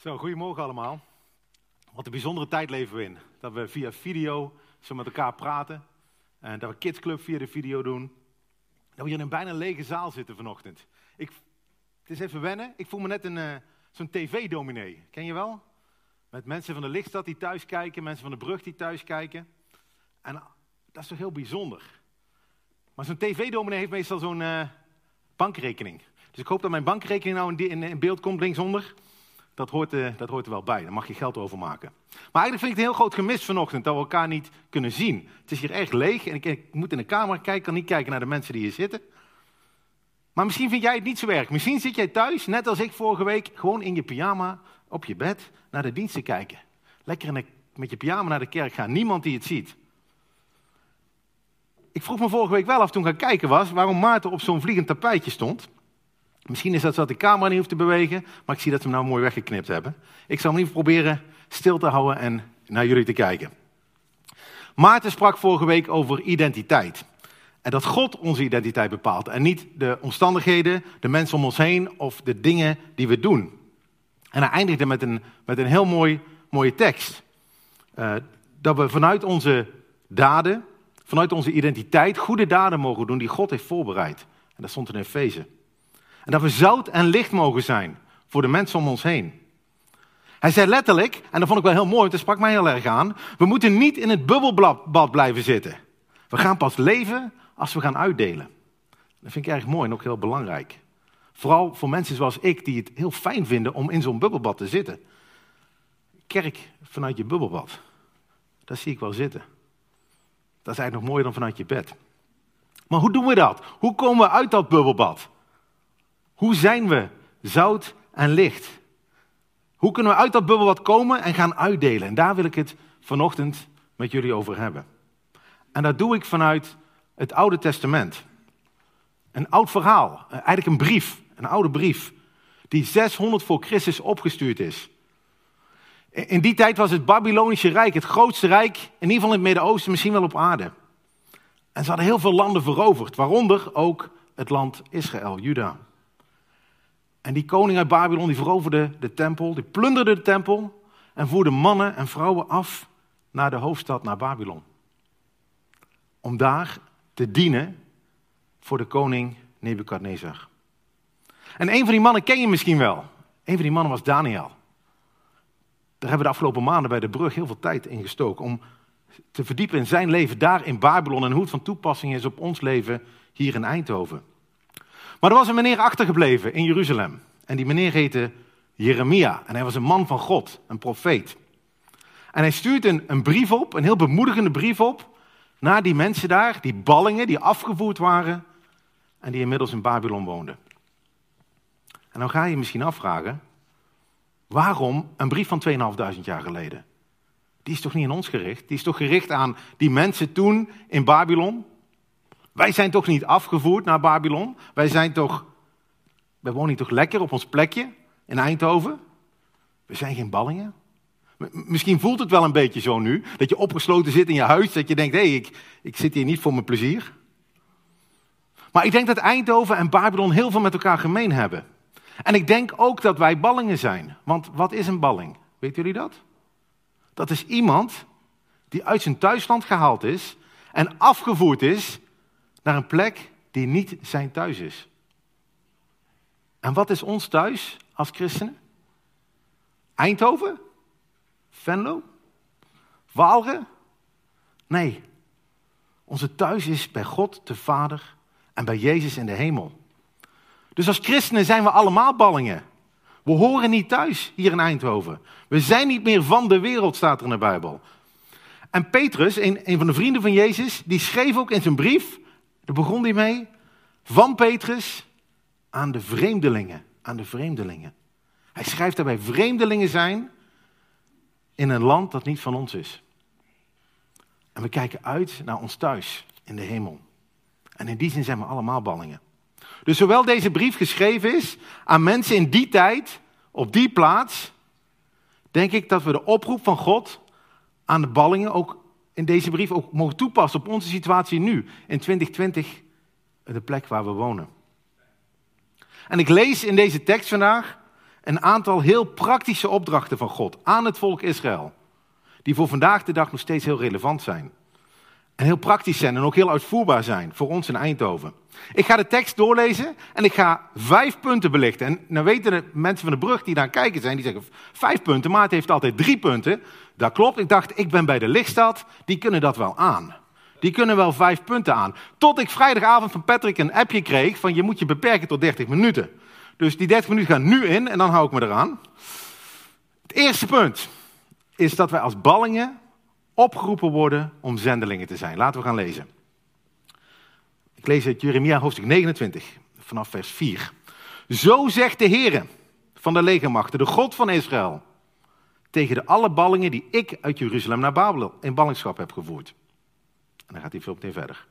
Zo, goedemorgen allemaal. Wat een bijzondere tijd leven we in. Dat we via video zo met elkaar praten. En dat we Kidsclub via de video doen. Dat we hier in een bijna lege zaal zitten vanochtend. Ik, het is even wennen. Ik voel me net een, uh, zo'n tv-dominee. Ken je wel? Met mensen van de Lichtstad die thuis kijken. Mensen van de Brug die thuis kijken. En dat is toch heel bijzonder. Maar zo'n tv-dominee heeft meestal zo'n uh, bankrekening. Dus ik hoop dat mijn bankrekening nou in, beeld komt linksonder dat hoort, uh, dat hoort er wel bij. Daar mag je geld over maken. Maar eigenlijk vind ik het een heel groot gemis vanochtend dat we elkaar niet kunnen zien. Het is hier echt leeg en ik, moet in de camera kijken, kan niet kijken naar de mensen die hier zitten. Maar misschien vind jij het niet zo erg. Misschien zit jij thuis, net als ik vorige week, gewoon in je pyjama op je bed naar de dienst te kijken. Lekker met je pyjama naar de kerk gaan, niemand die het ziet. Ik vroeg me vorige week wel af toen ik gaan kijken was, waarom Maarten op zo'n vliegend tapijtje stond. Misschien is dat zo dat de camera niet hoeft te bewegen, maar ik zie dat ze hem nou mooi weggeknipt hebben. Ik zal hem even proberen stil te houden en naar jullie te kijken. Maarten sprak vorige week over identiteit. En dat God onze identiteit bepaalt en niet de omstandigheden, de mensen om ons heen of de dingen die we doen. En hij eindigde met een, met een heel mooi, mooie tekst. Uh, dat we vanuit onze daden, vanuit onze identiteit, goede daden mogen doen die God heeft voorbereid. En dat stond in Efeze. En dat we zout en licht mogen zijn voor de mensen om ons heen. Hij zei letterlijk, en dat vond ik wel heel mooi, want dat sprak mij heel erg aan. We moeten niet in het bubbelbad blijven zitten. We gaan pas leven als we gaan uitdelen. Dat vind ik erg mooi en ook heel belangrijk. Vooral voor mensen zoals ik, die het heel fijn vinden om in zo'n bubbelbad te zitten. Kerk vanuit je bubbelbad. Dat zie ik wel zitten. Dat is eigenlijk nog mooier dan vanuit je bed. Maar hoe doen we dat? Hoe komen we uit dat bubbelbad? Hoe zijn we zout en licht? Hoe kunnen we uit dat bubbelbad komen en gaan uitdelen? En daar wil ik het vanochtend met jullie over hebben. En dat doe ik vanuit het Oude Testament. Een oud verhaal, eigenlijk een brief, een oude brief, die 600 voor Christus opgestuurd is. In die tijd was het Babylonische Rijk het grootste rijk, in ieder geval in het Midden-Oosten, misschien wel op aarde. En ze hadden heel veel landen veroverd, waaronder ook het land Israël, Juda. En die koning uit Babylon die veroverde de tempel, die plunderde de tempel en voerde mannen en vrouwen af naar de hoofdstad, naar Babylon. Om daar te dienen voor de koning Nebukadnezar. En een van die mannen ken je misschien wel. Een van die mannen was Daniel. Daar hebben we de afgelopen maanden bij de brug heel veel tijd in gestoken om te verdiepen in zijn leven daar in Babylon en hoe het van toepassing is op ons leven hier in Eindhoven. Maar er was een meneer achtergebleven in Jeruzalem. En die meneer heette Jeremia. En hij was een man van God, een profeet. En hij stuurt een, brief op, een heel bemoedigende brief op, naar die mensen daar, die ballingen, die afgevoerd waren en die inmiddels in Babylon woonden. En dan ga je je misschien afvragen, waarom een brief van 2.500 jaar geleden? Die is toch niet aan ons gericht? Die is toch gericht aan die mensen toen in Babylon? Wij zijn toch niet afgevoerd naar Babylon? Wij zijn toch, wij wonen toch lekker op ons plekje in Eindhoven? We zijn geen ballingen. Misschien voelt het wel een beetje zo nu, dat je opgesloten zit in je huis, dat je denkt, hé, hey, ik, ik zit hier niet voor mijn plezier. Maar ik denk dat Eindhoven en Babylon heel veel met elkaar gemeen hebben. En ik denk ook dat wij ballingen zijn. Want wat is een balling? Weet jullie dat? Dat is iemand die uit zijn thuisland gehaald is en afgevoerd is naar een plek die niet zijn thuis is. En wat is ons thuis als christenen? Eindhoven? Venlo? Waalre? Nee. Onze thuis is bij God de Vader en bij Jezus in de hemel. Dus als christenen zijn we allemaal ballingen. We horen niet thuis hier in Eindhoven. We zijn niet meer van de wereld, staat er in de Bijbel. En Petrus, een, een van de vrienden van Jezus, die schreef ook in zijn brief daar begon hij mee. Van Petrus aan de vreemdelingen. Aan de vreemdelingen. Hij schrijft daarbij vreemdelingen zijn in een land dat niet van ons is. En we kijken uit naar ons thuis in de hemel. En in die zin zijn we allemaal ballingen. Dus zowel deze brief geschreven is aan mensen in die tijd, op die plaats, denk ik dat we de oproep van God aan de ballingen ook in deze brief ook mogen toepassen op onze situatie nu, in 2020, de plek waar we wonen. En ik lees in deze tekst vandaag een aantal heel praktische opdrachten van God aan het volk Israël. Die voor vandaag de dag nog steeds heel relevant zijn. En heel praktisch zijn en ook heel uitvoerbaar zijn voor ons in Eindhoven. Ik ga de tekst doorlezen en ik ga vijf punten belichten. En dan weten de mensen van de brug die daar kijken zijn, die zeggen vijf punten, maar het heeft altijd drie punten. Dat klopt, ik dacht, ik ben bij de lichtstad, die kunnen dat wel aan. Die kunnen wel vijf punten aan. Tot ik vrijdagavond van Patrick een appje kreeg van je moet je beperken tot 30 minuten. Dus die 30 minuten gaan nu in en dan hou ik me eraan. Het eerste punt is dat wij als ballingen opgeroepen worden om zendelingen te zijn. Laten we gaan lezen. Ik lees uit Jeremia hoofdstuk 29, vanaf vers 4. Zo zegt de Heer van de legermachten, de God van Israël, tegen de alle ballingen die ik uit Jeruzalem naar Babel in ballingschap heb gevoerd. En dan gaat hij veel meteen verder.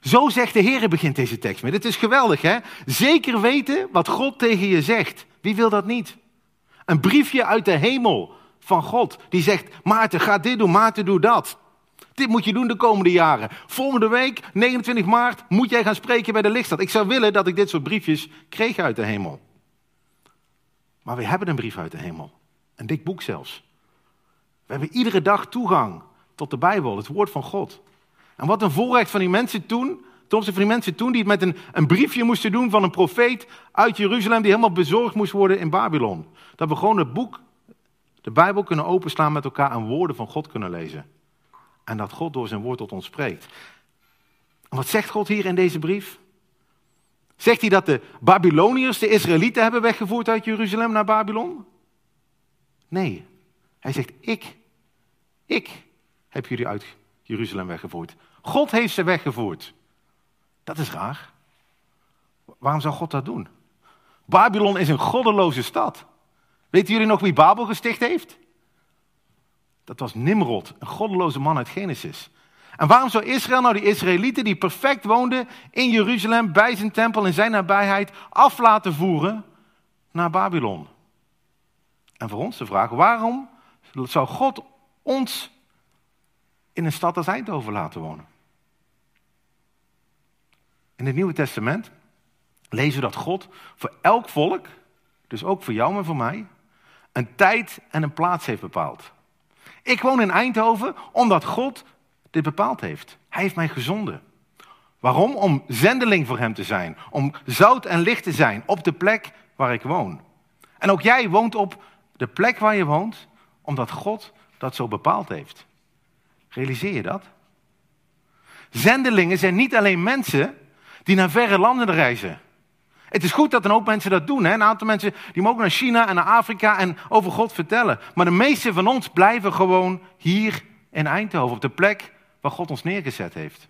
Zo zegt de Heer, begint deze tekst met. Het is geweldig, hè? Zeker weten wat God tegen je zegt. Wie wil dat niet? Een briefje uit de hemel van God. Die zegt, Maarten, ga dit doen, Maarten, doe dat. Dit moet je doen de komende jaren. Volgende week, 29 maart, moet jij gaan spreken bij de lichtstad. Ik zou willen dat ik dit soort briefjes kreeg uit de hemel. Maar we hebben een brief uit de hemel. Een dik boek zelfs. We hebben iedere dag toegang tot de Bijbel, het woord van God. En wat een voorrecht van die mensen toen, ten opzichte van die mensen toen, die het met een, een briefje moesten doen van een profeet uit Jeruzalem, die helemaal bezorgd moest worden in Babylon. Dat we gewoon het boek, de Bijbel kunnen openslaan met elkaar en woorden van God kunnen lezen. En dat God door zijn woord tot ons spreekt. En wat zegt God hier in deze brief? Zegt hij dat de Babyloniërs de Israëlieten hebben weggevoerd uit Jeruzalem naar Babylon? Nee. Hij zegt, ik, ik heb jullie uit Jeruzalem weggevoerd. God heeft ze weggevoerd. Dat is raar. Waarom zou God dat doen? Babylon is een goddeloze stad. Weten jullie nog wie Babel gesticht heeft? Dat was Nimrod, een goddeloze man uit Genesis. En waarom zou Israël nou die Israëlieten die perfect woonden in Jeruzalem, bij zijn tempel, in zijn nabijheid, af laten voeren naar Babylon? En voor ons de vraag, waarom zou God ons in een stad als Eindhoven laten wonen? In het Nieuwe Testament lezen we dat God voor elk volk, dus ook voor jou en voor mij, een tijd en een plaats heeft bepaald. Ik woon in Eindhoven omdat God dit bepaald heeft. Hij heeft mij gezonden. Waarom? Om zendeling voor hem te zijn. Om zout en licht te zijn op de plek waar ik woon. En ook jij woont op de plek waar je woont, omdat God dat zo bepaald heeft. Realiseer je dat? Zendelingen zijn niet alleen mensen die naar verre landen reizen. Het is goed dat een hoop mensen dat doen. Hè? Een aantal mensen die mogen naar China en naar Afrika en over God vertellen. Maar de meeste van ons blijven gewoon hier in Eindhoven, op de plek waar God ons neergezet heeft.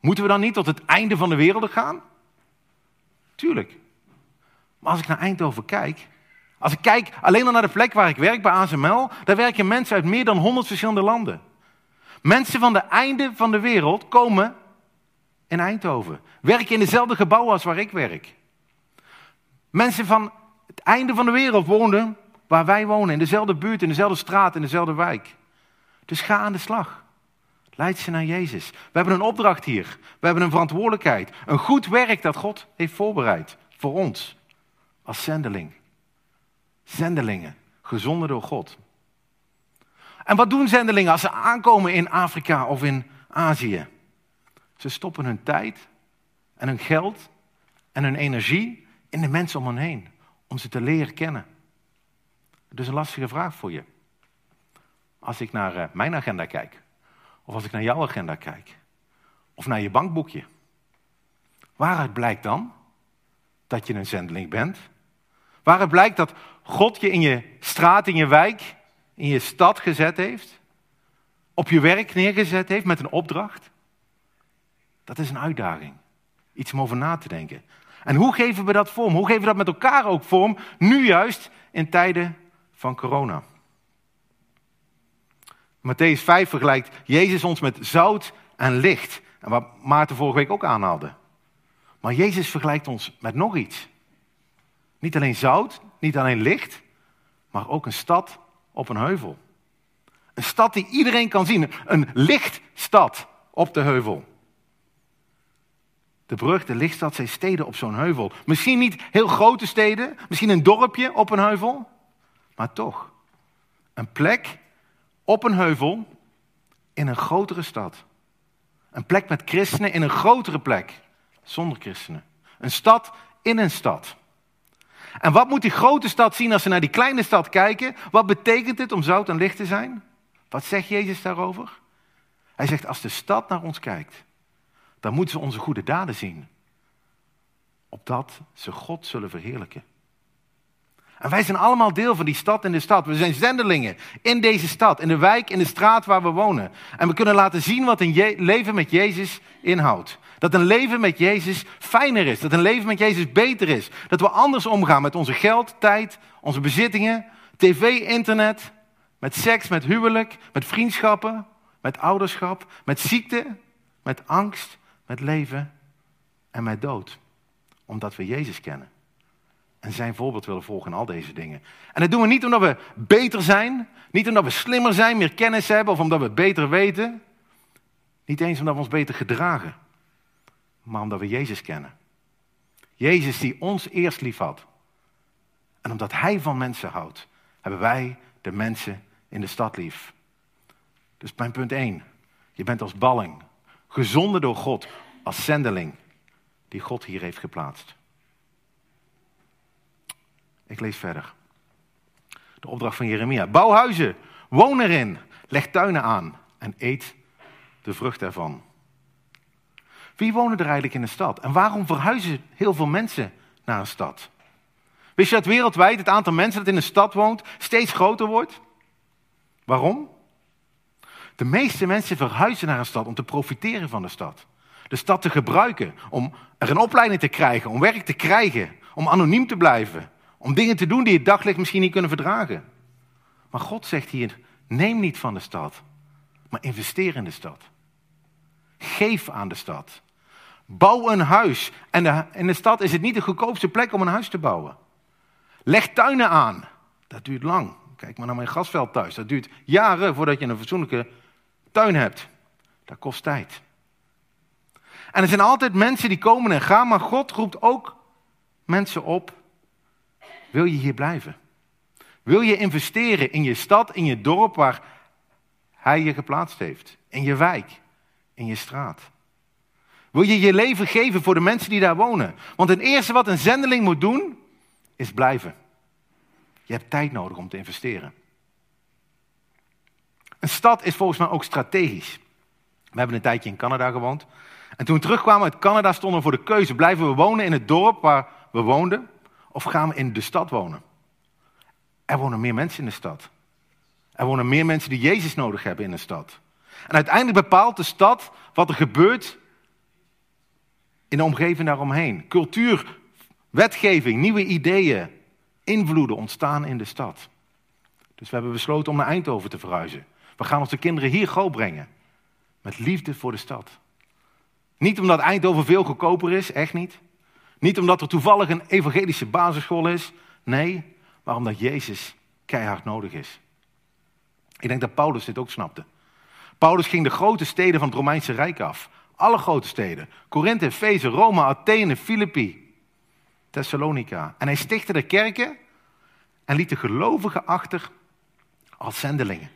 Moeten we dan niet tot het einde van de wereld gaan? Tuurlijk. Maar als ik naar Eindhoven kijk, als ik kijk alleen al naar de plek waar ik werk, bij ASML, daar werken mensen uit meer dan 100 verschillende landen. Mensen van de einde van de wereld komen in Eindhoven. Werken in dezelfde gebouwen als waar ik werk. Mensen van het einde van de wereld wonen waar wij wonen, in dezelfde buurt, in dezelfde straat, in dezelfde wijk. Dus ga aan de slag. Leid ze naar Jezus. We hebben een opdracht hier. We hebben een verantwoordelijkheid. Een goed werk dat God heeft voorbereid voor ons als zendeling. Zendelingen, gezonden door God. En wat doen zendelingen als ze aankomen in Afrika of in Azië? Ze stoppen hun tijd en hun geld en hun energie in de mensen om hen heen. Om ze te leren kennen. Dus een lastige vraag voor je. Als ik naar eh, mijn agenda kijk. Of als ik naar jouw agenda kijk. Of naar je bankboekje. Waaruit blijkt dan dat je een zendeling bent? Waaruit blijkt dat God je in je straat, in je wijk, in je stad gezet heeft? Op je werk neergezet heeft met een opdracht? Dat is een uitdaging. Iets om over na te denken. En hoe geven we dat vorm? Hoe geven we dat met elkaar ook vorm? Nu juist in tijden van corona. Matthäus 5 vergelijkt Jezus ons met zout en licht. En wat Maarten vorige week ook aanhaalde. Maar Jezus vergelijkt ons met nog iets. Niet alleen zout, niet alleen licht, maar ook een stad op een heuvel. Een stad die iedereen kan zien. Een lichtstad op de heuvel. De brug, de lichtstad, zijn steden op zo'n heuvel. Misschien niet heel grote steden, misschien een dorpje op een heuvel, maar toch. Een plek op een heuvel in een grotere stad. Een plek met christenen in een grotere plek, zonder christenen. Een stad in een stad. En wat moet die grote stad zien als ze naar die kleine stad kijken? Wat betekent het om zout en licht te zijn? Wat zegt Jezus daarover? Hij zegt, als de stad naar ons kijkt, dan moeten ze onze goede daden zien. Opdat ze God zullen verheerlijken. En wij zijn allemaal deel van die stad en de stad. We zijn zendelingen in deze stad, in de wijk, in de straat waar we wonen. En we kunnen laten zien wat een leven met Jezus inhoudt. Dat een leven met Jezus fijner is. Dat een leven met Jezus beter is. Dat we anders omgaan met onze geld, tijd, onze bezittingen, tv, internet, met seks, met huwelijk, met vriendschappen, met ouderschap, met ziekte, met angst, met leven en met dood. Omdat we Jezus kennen. En zijn voorbeeld willen volgen in al deze dingen. En dat doen we niet omdat we beter zijn, niet omdat we slimmer zijn, meer kennis hebben of omdat we beter weten. Niet eens omdat we ons beter gedragen, maar omdat we Jezus kennen. Jezus die ons eerst lief had. En omdat Hij van mensen houdt, hebben wij de mensen in de stad lief. Dus mijn punt 1. Je bent als balling, gezonden door God, als zendeling, die God hier heeft geplaatst. Ik lees verder. De opdracht van Jeremia. Bouw huizen, woon erin, leg tuinen aan en eet de vrucht ervan. Wie wonen er eigenlijk in een stad? En waarom verhuizen heel veel mensen naar een stad? Wist je dat wereldwijd het aantal mensen dat in een stad woont steeds groter wordt? Waarom? De meeste mensen verhuizen naar een stad om te profiteren van de stad. De stad te gebruiken, om er een opleiding te krijgen, om werk te krijgen, om anoniem te blijven, om dingen te doen die het daglicht misschien niet kunnen verdragen. Maar God zegt hier, neem niet van de stad, maar investeer in de stad. Geef aan de stad. Bouw een huis. En in de stad is het niet de goedkoopste plek om een huis te bouwen. Leg tuinen aan. Dat duurt lang. Kijk maar naar mijn gasveld thuis. Dat duurt jaren voordat je een fatsoenlijke tuin hebt. Dat kost tijd. En er zijn altijd mensen die komen en gaan, maar God roept ook mensen op. Wil je hier blijven? Wil je investeren in je stad, in je dorp waar Hij je geplaatst heeft? In je wijk, in je straat? Wil je je leven geven voor de mensen die daar wonen? Want het eerste wat een zendeling moet doen, is blijven. Je hebt tijd nodig om te investeren. Een stad is volgens mij ook strategisch. We hebben een tijdje in Canada gewoond. En toen we terugkwamen uit Canada stonden we voor de keuze: blijven we wonen in het dorp waar we woonden, of gaan we in de stad wonen? Er wonen meer mensen in de stad. Er wonen meer mensen die Jezus nodig hebben in de stad. En uiteindelijk bepaalt de stad wat er gebeurt in de omgeving daaromheen. Cultuur, wetgeving, nieuwe ideeën, invloeden ontstaan in de stad. Dus we hebben besloten om naar Eindhoven te verhuizen. We gaan onze kinderen hier groot brengen. Met liefde voor de stad. Niet omdat Eindhoven veel goedkoper is, echt niet. Niet omdat er toevallig een evangelische basisschool is. Nee, maar omdat Jezus keihard nodig is. Ik denk dat Paulus dit ook snapte. Paulus ging de grote steden van het Romeinse Rijk af. Alle grote steden. Korinthe, Efeze, Rome, Athene, Filippi, Thessalonica. En hij stichtte de kerken en liet de gelovigen achter als zendelingen.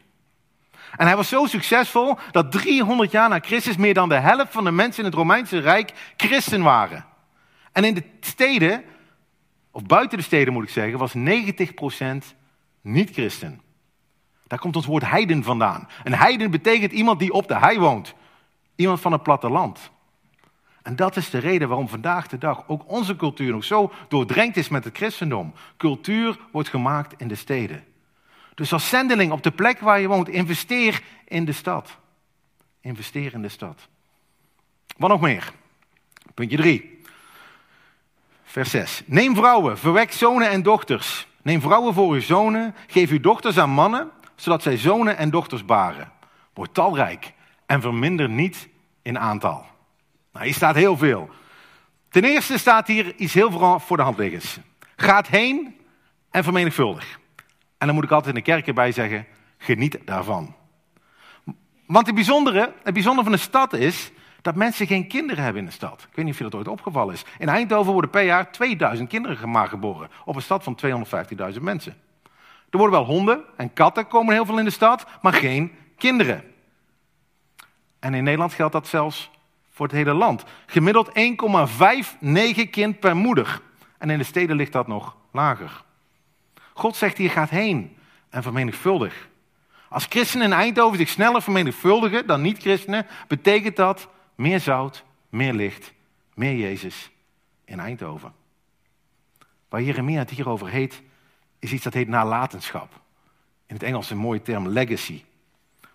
En hij was zo succesvol dat 300 jaar na Christus meer dan de helft van de mensen in het Romeinse Rijk christen waren. En in de steden, of buiten de steden moet ik zeggen, was 90% niet christen. Daar komt ons woord heiden vandaan. Een heiden betekent iemand die op de hei woont. Iemand van het platteland. En dat is de reden waarom vandaag de dag ook onze cultuur nog zo doordrenkt is met het christendom. Cultuur wordt gemaakt in de steden. Dus als zendeling op de plek waar je woont, investeer in de stad. Investeer in de stad. Wat nog meer? Puntje 3. Vers 6. Neem vrouwen, verwek zonen en dochters. Neem vrouwen voor uw zonen, geef uw dochters aan mannen, zodat zij zonen en dochters baren. Word talrijk en verminder niet in aantal. Nou, hier staat heel veel. Ten eerste staat hier iets heel voor de hand liggends. Gaat heen en vermenigvuldig. En dan moet ik altijd in de kerk erbij zeggen, geniet daarvan. Want het bijzondere, het bijzondere van de stad is dat mensen geen kinderen hebben in de stad. Ik weet niet of je dat ooit opgevallen is. In Eindhoven worden per jaar 2000 kinderen geboren. Op een stad van 250.000 mensen. Er worden wel honden en katten komen heel veel in de stad, maar geen kinderen. En in Nederland geldt dat zelfs voor het hele land. Gemiddeld 1,59 kind per moeder. En in de steden ligt dat nog lager. God zegt hier, gaat heen en vermenigvuldig. Als christenen in Eindhoven zich sneller vermenigvuldigen dan niet-christenen, betekent dat meer zout, meer licht, meer Jezus in Eindhoven. Waar Jeremia het hierover heet, is iets dat heet nalatenschap. In het Engels een mooie term legacy.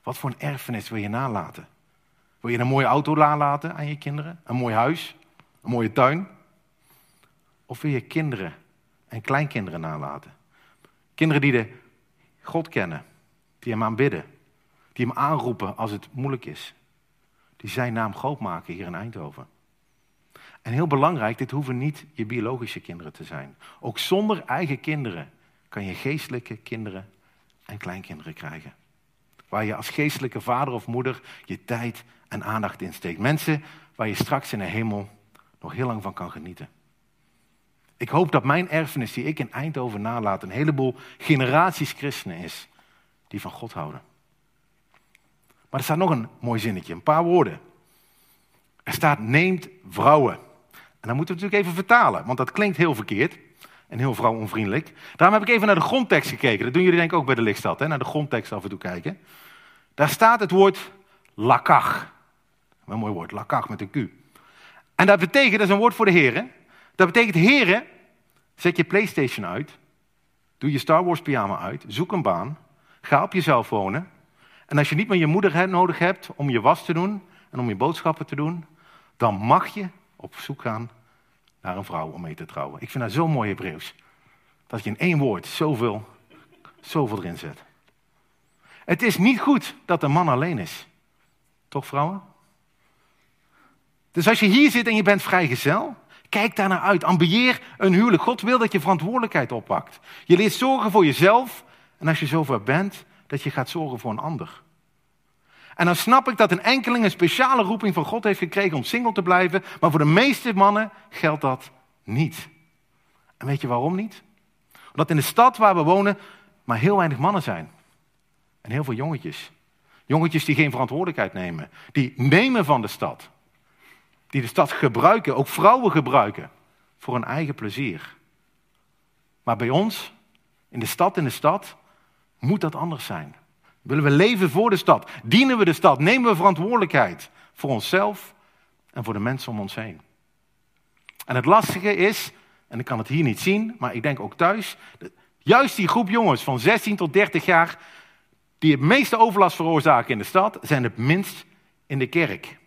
Wat voor een erfenis wil je nalaten? Wil je een mooie auto nalaten aan je kinderen? Een mooi huis? Een mooie tuin? Of wil je kinderen en kleinkinderen nalaten? Kinderen die de God kennen, die hem aanbidden, die hem aanroepen als het moeilijk is, die zijn naam groot maken hier in Eindhoven. En heel belangrijk, dit hoeven niet je biologische kinderen te zijn. Ook zonder eigen kinderen kan je geestelijke kinderen en kleinkinderen krijgen. Waar je als geestelijke vader of moeder je tijd en aandacht in steekt. Mensen waar je straks in de hemel nog heel lang van kan genieten. Ik hoop dat mijn erfenis die ik in Eindhoven nalaat een heleboel generaties christenen is die van God houden. Maar er staat nog een mooi zinnetje, een paar woorden. Er staat neemt vrouwen. En dan moeten we natuurlijk even vertalen, want dat klinkt heel verkeerd en heel vrouwonvriendelijk. Daarom heb ik even naar de grondtekst gekeken. Dat doen jullie denk ik ook bij de lichtstad, hè? naar de grondtekst af en toe kijken. Daar staat het woord lakach. Een mooi woord, lakach met een Q. En dat betekent, dat is een woord voor de heren. Dat betekent, heren, zet je Playstation uit. Doe je Star Wars pyjama uit. Zoek een baan. Ga op jezelf wonen. En als je niet meer je moeder nodig hebt om je was te doen en om je boodschappen te doen, dan mag je op zoek gaan naar een vrouw om mee te trouwen. Ik vind dat zo mooi Hebreeuws. Dat je in één woord zoveel, zoveel erin zet. Het is niet goed dat een man alleen is. Toch vrouwen? Dus als je hier zit en je bent vrijgezel, kijk daar naar uit. Ambieer een huwelijk. God wil dat je verantwoordelijkheid oppakt. Je leert zorgen voor jezelf en als je zover bent, dat je gaat zorgen voor een ander. En dan snap ik dat een enkeling een speciale roeping van God heeft gekregen om single te blijven, maar voor de meeste mannen geldt dat niet. En weet je waarom niet? Omdat in de stad waar we wonen maar heel weinig mannen zijn. En heel veel jongetjes. Jongetjes die geen verantwoordelijkheid nemen. Die nemen van de stad. Die de stad gebruiken, ook vrouwen gebruiken, voor hun eigen plezier. Maar bij ons, in de stad, in de stad, moet dat anders zijn. Willen we leven voor de stad? Dienen we de stad? Nemen we verantwoordelijkheid voor onszelf en voor de mensen om ons heen? En het lastige is, en ik kan het hier niet zien, maar ik denk ook thuis, juist die groep jongens van 16 tot 30 jaar, die het meeste overlast veroorzaken in de stad, zijn het minst in de kerk.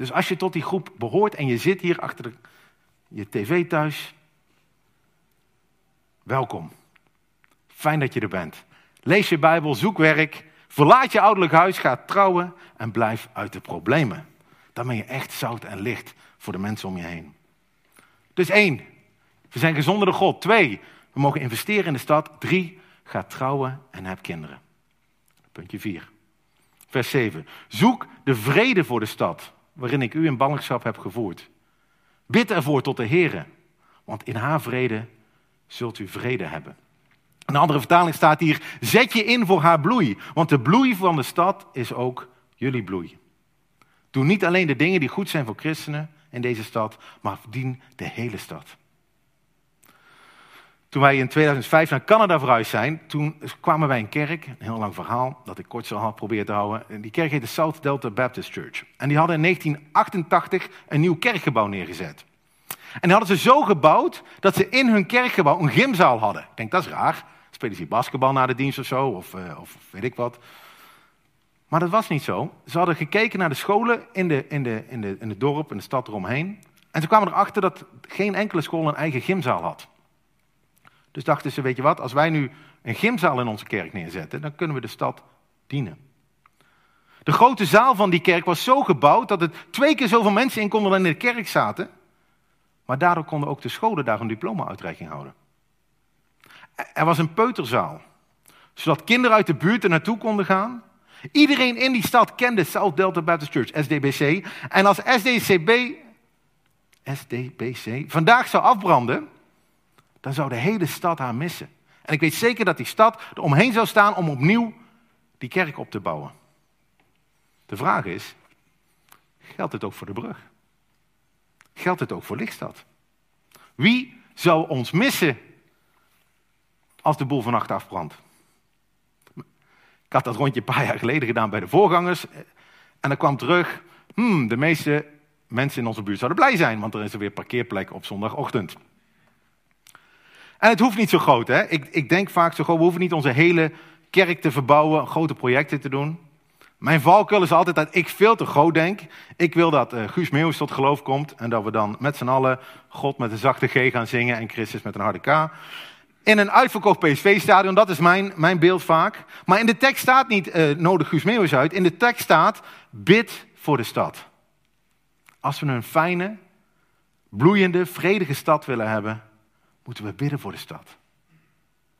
Dus als je tot die groep behoort en je zit hier achter je tv thuis, welkom. Fijn dat je er bent. Lees je Bijbel, zoek werk, verlaat je ouderlijk huis, ga trouwen en blijf uit de problemen. Dan ben je echt zout en licht voor de mensen om je heen. Dus één, we zijn gezonder dan God. Twee, we mogen investeren in de stad. Drie, ga trouwen en heb kinderen. Puntje vier. Vers 7. Zoek de vrede voor de stad, waarin ik u in ballingschap heb gevoerd. Bid ervoor tot de Heer, want in haar vrede zult u vrede hebben. Een andere vertaling staat hier: Zet je in voor haar bloei, want de bloei van de stad is ook jullie bloei. Doe niet alleen de dingen die goed zijn voor christenen in deze stad, maar dien de hele stad. Toen wij in 2005 naar Canada verhuisd zijn, toen kwamen wij een kerk, een heel lang verhaal, dat ik kort had proberen te houden. Die kerk heette South Delta Baptist Church. En die hadden in 1988 een nieuw kerkgebouw neergezet. En die hadden ze zo gebouwd dat ze in hun kerkgebouw een gymzaal hadden. Ik denk, dat is raar. Spelen ze basketbal na de dienst of zo, of, uh, of weet ik wat. Maar dat was niet zo. Ze hadden gekeken naar de scholen in, de, in, de, in, de, in het dorp, in de stad eromheen. En ze kwamen erachter dat geen enkele school een eigen gymzaal had. Dus dachten ze, weet je wat, als wij nu een gymzaal in onze kerk neerzetten, dan kunnen we de stad dienen. De grote zaal van die kerk was zo gebouwd dat er twee keer zoveel mensen in konden dan in de kerk zaten. Maar daardoor konden ook de scholen daar een diploma-uitreiking houden. Er was een peuterzaal, zodat kinderen uit de buurt er naartoe konden gaan Iedereen in die stad kende South Delta Baptist Church, SDBC. En als SDCB, SDBC vandaag zou afbranden, dan zou de hele stad haar missen. En ik weet zeker dat die stad er omheen zou staan om opnieuw die kerk op te bouwen. De vraag is, geldt het ook voor de brug? Geldt het ook voor Lichtstad? Wie zou ons missen als de boel vannacht afbrandt? Ik had dat rondje een paar jaar geleden gedaan bij de voorgangers. En dan kwam terug, hmm, de meeste mensen in onze buurt zouden blij zijn, want er is er weer parkeerplek op zondagochtend. En het hoeft niet zo groot, hè? Ik, ik denk vaak zo groot, we hoeven niet onze hele kerk te verbouwen, grote projecten te doen. Mijn valkuil is altijd dat ik veel te groot denk. Ik wil dat uh, Guus Meeuwis tot geloof komt en dat we dan met z'n allen God met een zachte G gaan zingen en Christus met een harde K. In een uitverkocht PSV-stadion, dat is mijn, mijn beeld vaak. Maar in de tekst staat niet uh, nodig Guus Meeuwis uit. In de tekst staat bid voor de stad. Als we een fijne, bloeiende, vredige stad willen hebben, moeten we bidden voor de stad.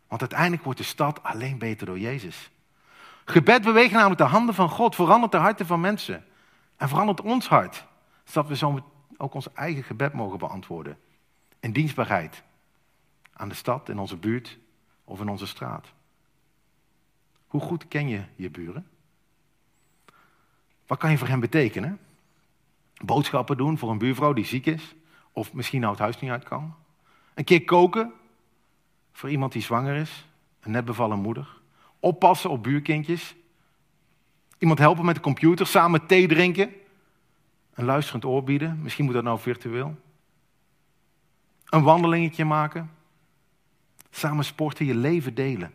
Want uiteindelijk wordt de stad alleen beter door Jezus. Gebed beweegt namelijk de handen van God, verandert de harten van mensen. En verandert ons hart, zodat we zo ook ons eigen gebed mogen beantwoorden. In dienstbaarheid. Aan de stad, in onze buurt of in onze straat. Hoe goed ken je je buren? Wat kan je voor hen betekenen? Boodschappen doen voor een buurvrouw die ziek is, of misschien nou het huis niet uit kan. Een keer koken voor iemand die zwanger is, een net bevallen moeder. Oppassen op buurkindjes. Iemand helpen met de computer, samen thee drinken. Een luisterend oor bieden, misschien moet dat nou virtueel. Een wandelingetje maken. Samen sporten, je leven delen.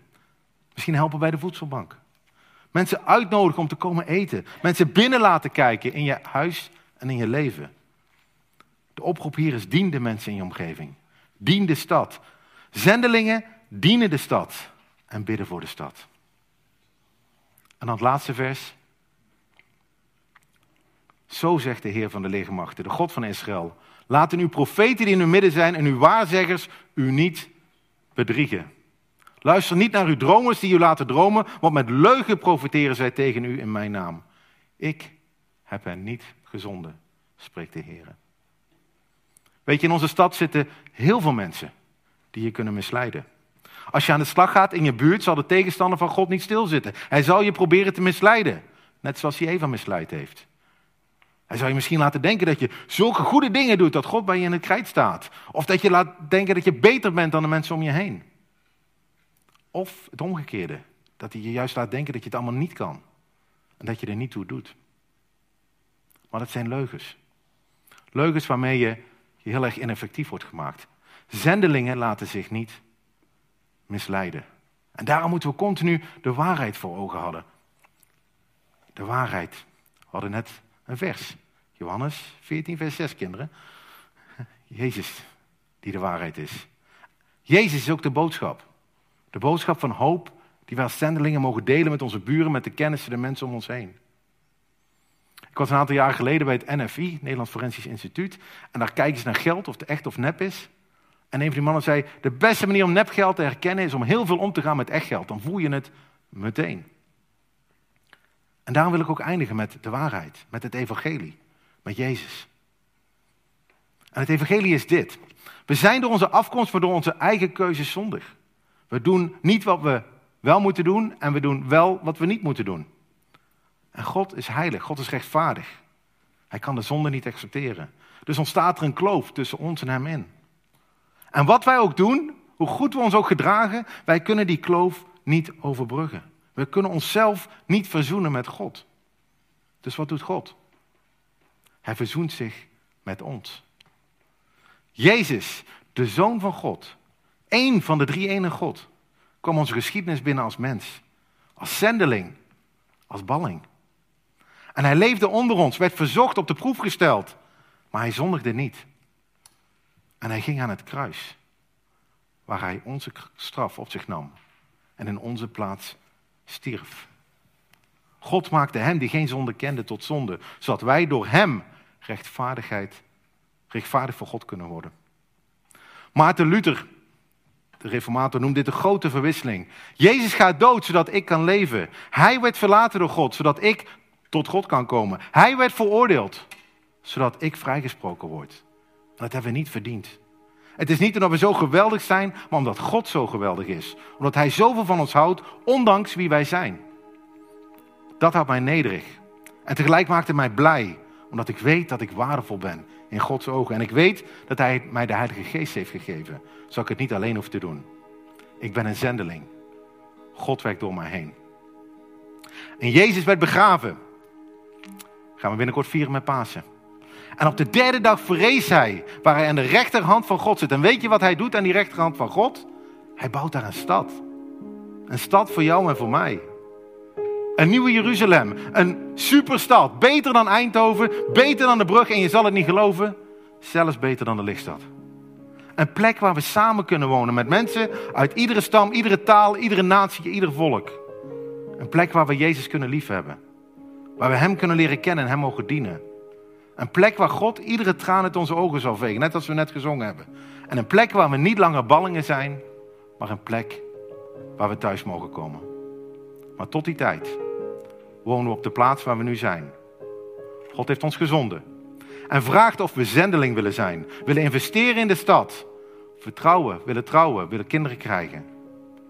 Misschien helpen bij de voedselbank. Mensen uitnodigen om te komen eten. Mensen binnen laten kijken in je huis en in je leven. De oproep hier is: dien de mensen in je omgeving. Dien de stad. Zendelingen dienen de stad en bidden voor de stad. En dan het laatste vers. Zo zegt de Heer van de legermachten, de God van Israël. Laten uw profeten die in uw midden zijn en uw waarzeggers u niet bedriegen. Luister niet naar uw dromers die u laten dromen, want met leugen profiteren zij tegen u in mijn naam. Ik heb hen niet gezonden, spreekt de Heer. Weet je, in onze stad zitten heel veel mensen die je kunnen misleiden. Als je aan de slag gaat in je buurt, zal de tegenstander van God niet stilzitten. Hij zal je proberen te misleiden, net zoals hij Eva misleid heeft. Hij zal je misschien laten denken dat je zulke goede dingen doet dat God bij je in het krijt staat. Of dat je laat denken dat je beter bent dan de mensen om je heen. Of het omgekeerde, dat hij je juist laat denken dat je het allemaal niet kan. En dat je er niet toe doet. Maar dat zijn leugens. Leugens waarmee je heel erg ineffectief wordt gemaakt. Zendelingen laten zich niet misleiden. En daarom moeten we continu de waarheid voor ogen houden. De waarheid. We hadden net een vers. Johannes 14, vers 6, kinderen. Jezus, die de waarheid is. Jezus is ook de boodschap. De boodschap van hoop die we als zendelingen mogen delen met onze buren, met de kennissen, de mensen om ons heen. Ik was een aantal jaar geleden bij het NFI, Nederlands Forensisch Instituut. En daar kijken ze naar geld, of het echt of nep is. En een van die mannen zei, de beste manier om nepgeld te herkennen is om heel veel om te gaan met echt geld. Dan voel je het meteen. En daarom wil ik ook eindigen met de waarheid, met het evangelie, met Jezus. En het evangelie is dit. We zijn door onze afkomst, maar door onze eigen keuzes zondig. We doen niet wat we wel moeten doen en we doen wel wat we niet moeten doen. En God is heilig, God is rechtvaardig. Hij kan de zonde niet accepteren. Dus ontstaat er een kloof tussen ons en hem in. En wat wij ook doen, hoe goed we ons ook gedragen, wij kunnen die kloof niet overbruggen. We kunnen onszelf niet verzoenen met God. Dus wat doet God? Hij verzoent zich met ons. Jezus, de Zoon van God, één van de drie ene God, kwam onze geschiedenis binnen als mens, als zendeling, als balling. En hij leefde onder ons, werd verzocht, op de proef gesteld, maar hij zondigde niet. En hij ging aan het kruis, waar hij onze straf op zich nam en in onze plaats stierf. God maakte hem die geen zonde kende tot zonde, zodat wij door hem rechtvaardigheid, rechtvaardig voor God kunnen worden. Maarten Luther, De reformator noemt dit de grote verwisseling. Jezus gaat dood zodat ik kan leven. Hij werd verlaten door God zodat ik tot God kan komen. Hij werd veroordeeld zodat ik vrijgesproken word. Dat hebben we niet verdiend. Het is niet omdat we zo geweldig zijn, maar omdat God zo geweldig is. Omdat Hij zoveel van ons houdt, ondanks wie wij zijn. Dat houdt mij nederig. En tegelijk maakt het mij blij, omdat ik weet dat ik waardevol ben in Gods ogen. En ik weet dat Hij mij de Heilige Geest heeft gegeven, zodat ik het niet alleen hoef te doen. Ik ben een zendeling. God werkt door mij heen. En Jezus werd begraven. Gaan we binnenkort vieren met Pasen. En op de derde dag vrees hij, waar hij aan de rechterhand van God zit. En weet je wat hij doet aan die rechterhand van God? Hij bouwt daar een stad. Een stad voor jou en voor mij. Een nieuwe Jeruzalem. Een superstad. Beter dan Eindhoven. Beter dan de brug. En je zal het niet geloven. Zelfs beter dan de lichtstad. Een plek waar we samen kunnen wonen met mensen uit iedere stam, iedere taal, iedere natie, ieder volk. Een plek waar we Jezus kunnen liefhebben. Waar we Hem kunnen leren kennen en Hem mogen dienen. Een plek waar God iedere traan uit onze ogen zal vegen, net als we net gezongen hebben. En een plek waar we niet langer ballingen zijn, maar een plek waar we thuis mogen komen. Maar tot die tijd wonen we op de plaats waar we nu zijn. God heeft ons gezonden en vraagt of we zendeling willen zijn, willen investeren in de stad, vertrouwen, willen trouwen, willen kinderen krijgen.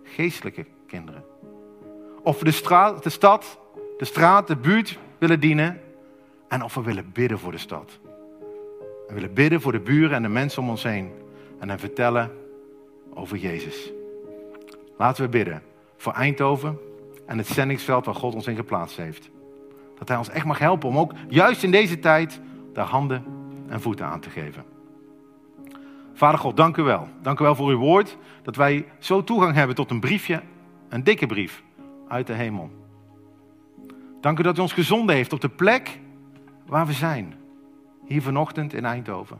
Geestelijke kinderen. Of we de, straat, de stad, de straat, de buurt willen dienen en of we willen bidden voor de stad. We willen bidden voor de buren en de mensen om ons heen. En hen vertellen over Jezus. Laten we bidden voor Eindhoven en het zendingsveld waar God ons in geplaatst heeft. Dat Hij ons echt mag helpen om ook juist in deze tijd daar handen en voeten aan te geven. Vader God, dank u wel. Dank u wel voor uw woord. Dat wij zo toegang hebben tot een briefje, een dikke brief uit de hemel. Dank u dat u ons gezonden heeft op de plek waar we zijn. Hier vanochtend in Eindhoven.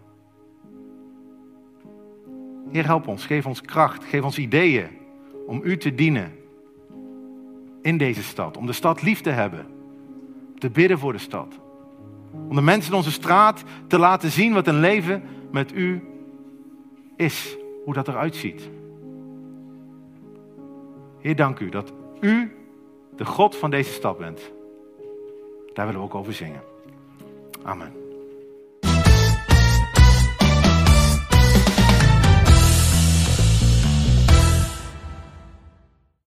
Heer, help ons. Geef ons kracht. Geef ons ideeën om u te dienen in deze stad. Om de stad lief te hebben. Te bidden voor de stad. Om de mensen in onze straat te laten zien wat een leven met u is. Hoe dat eruit ziet. Heer, dank u dat u de God van deze stad bent. Daar willen we ook over zingen. Amen.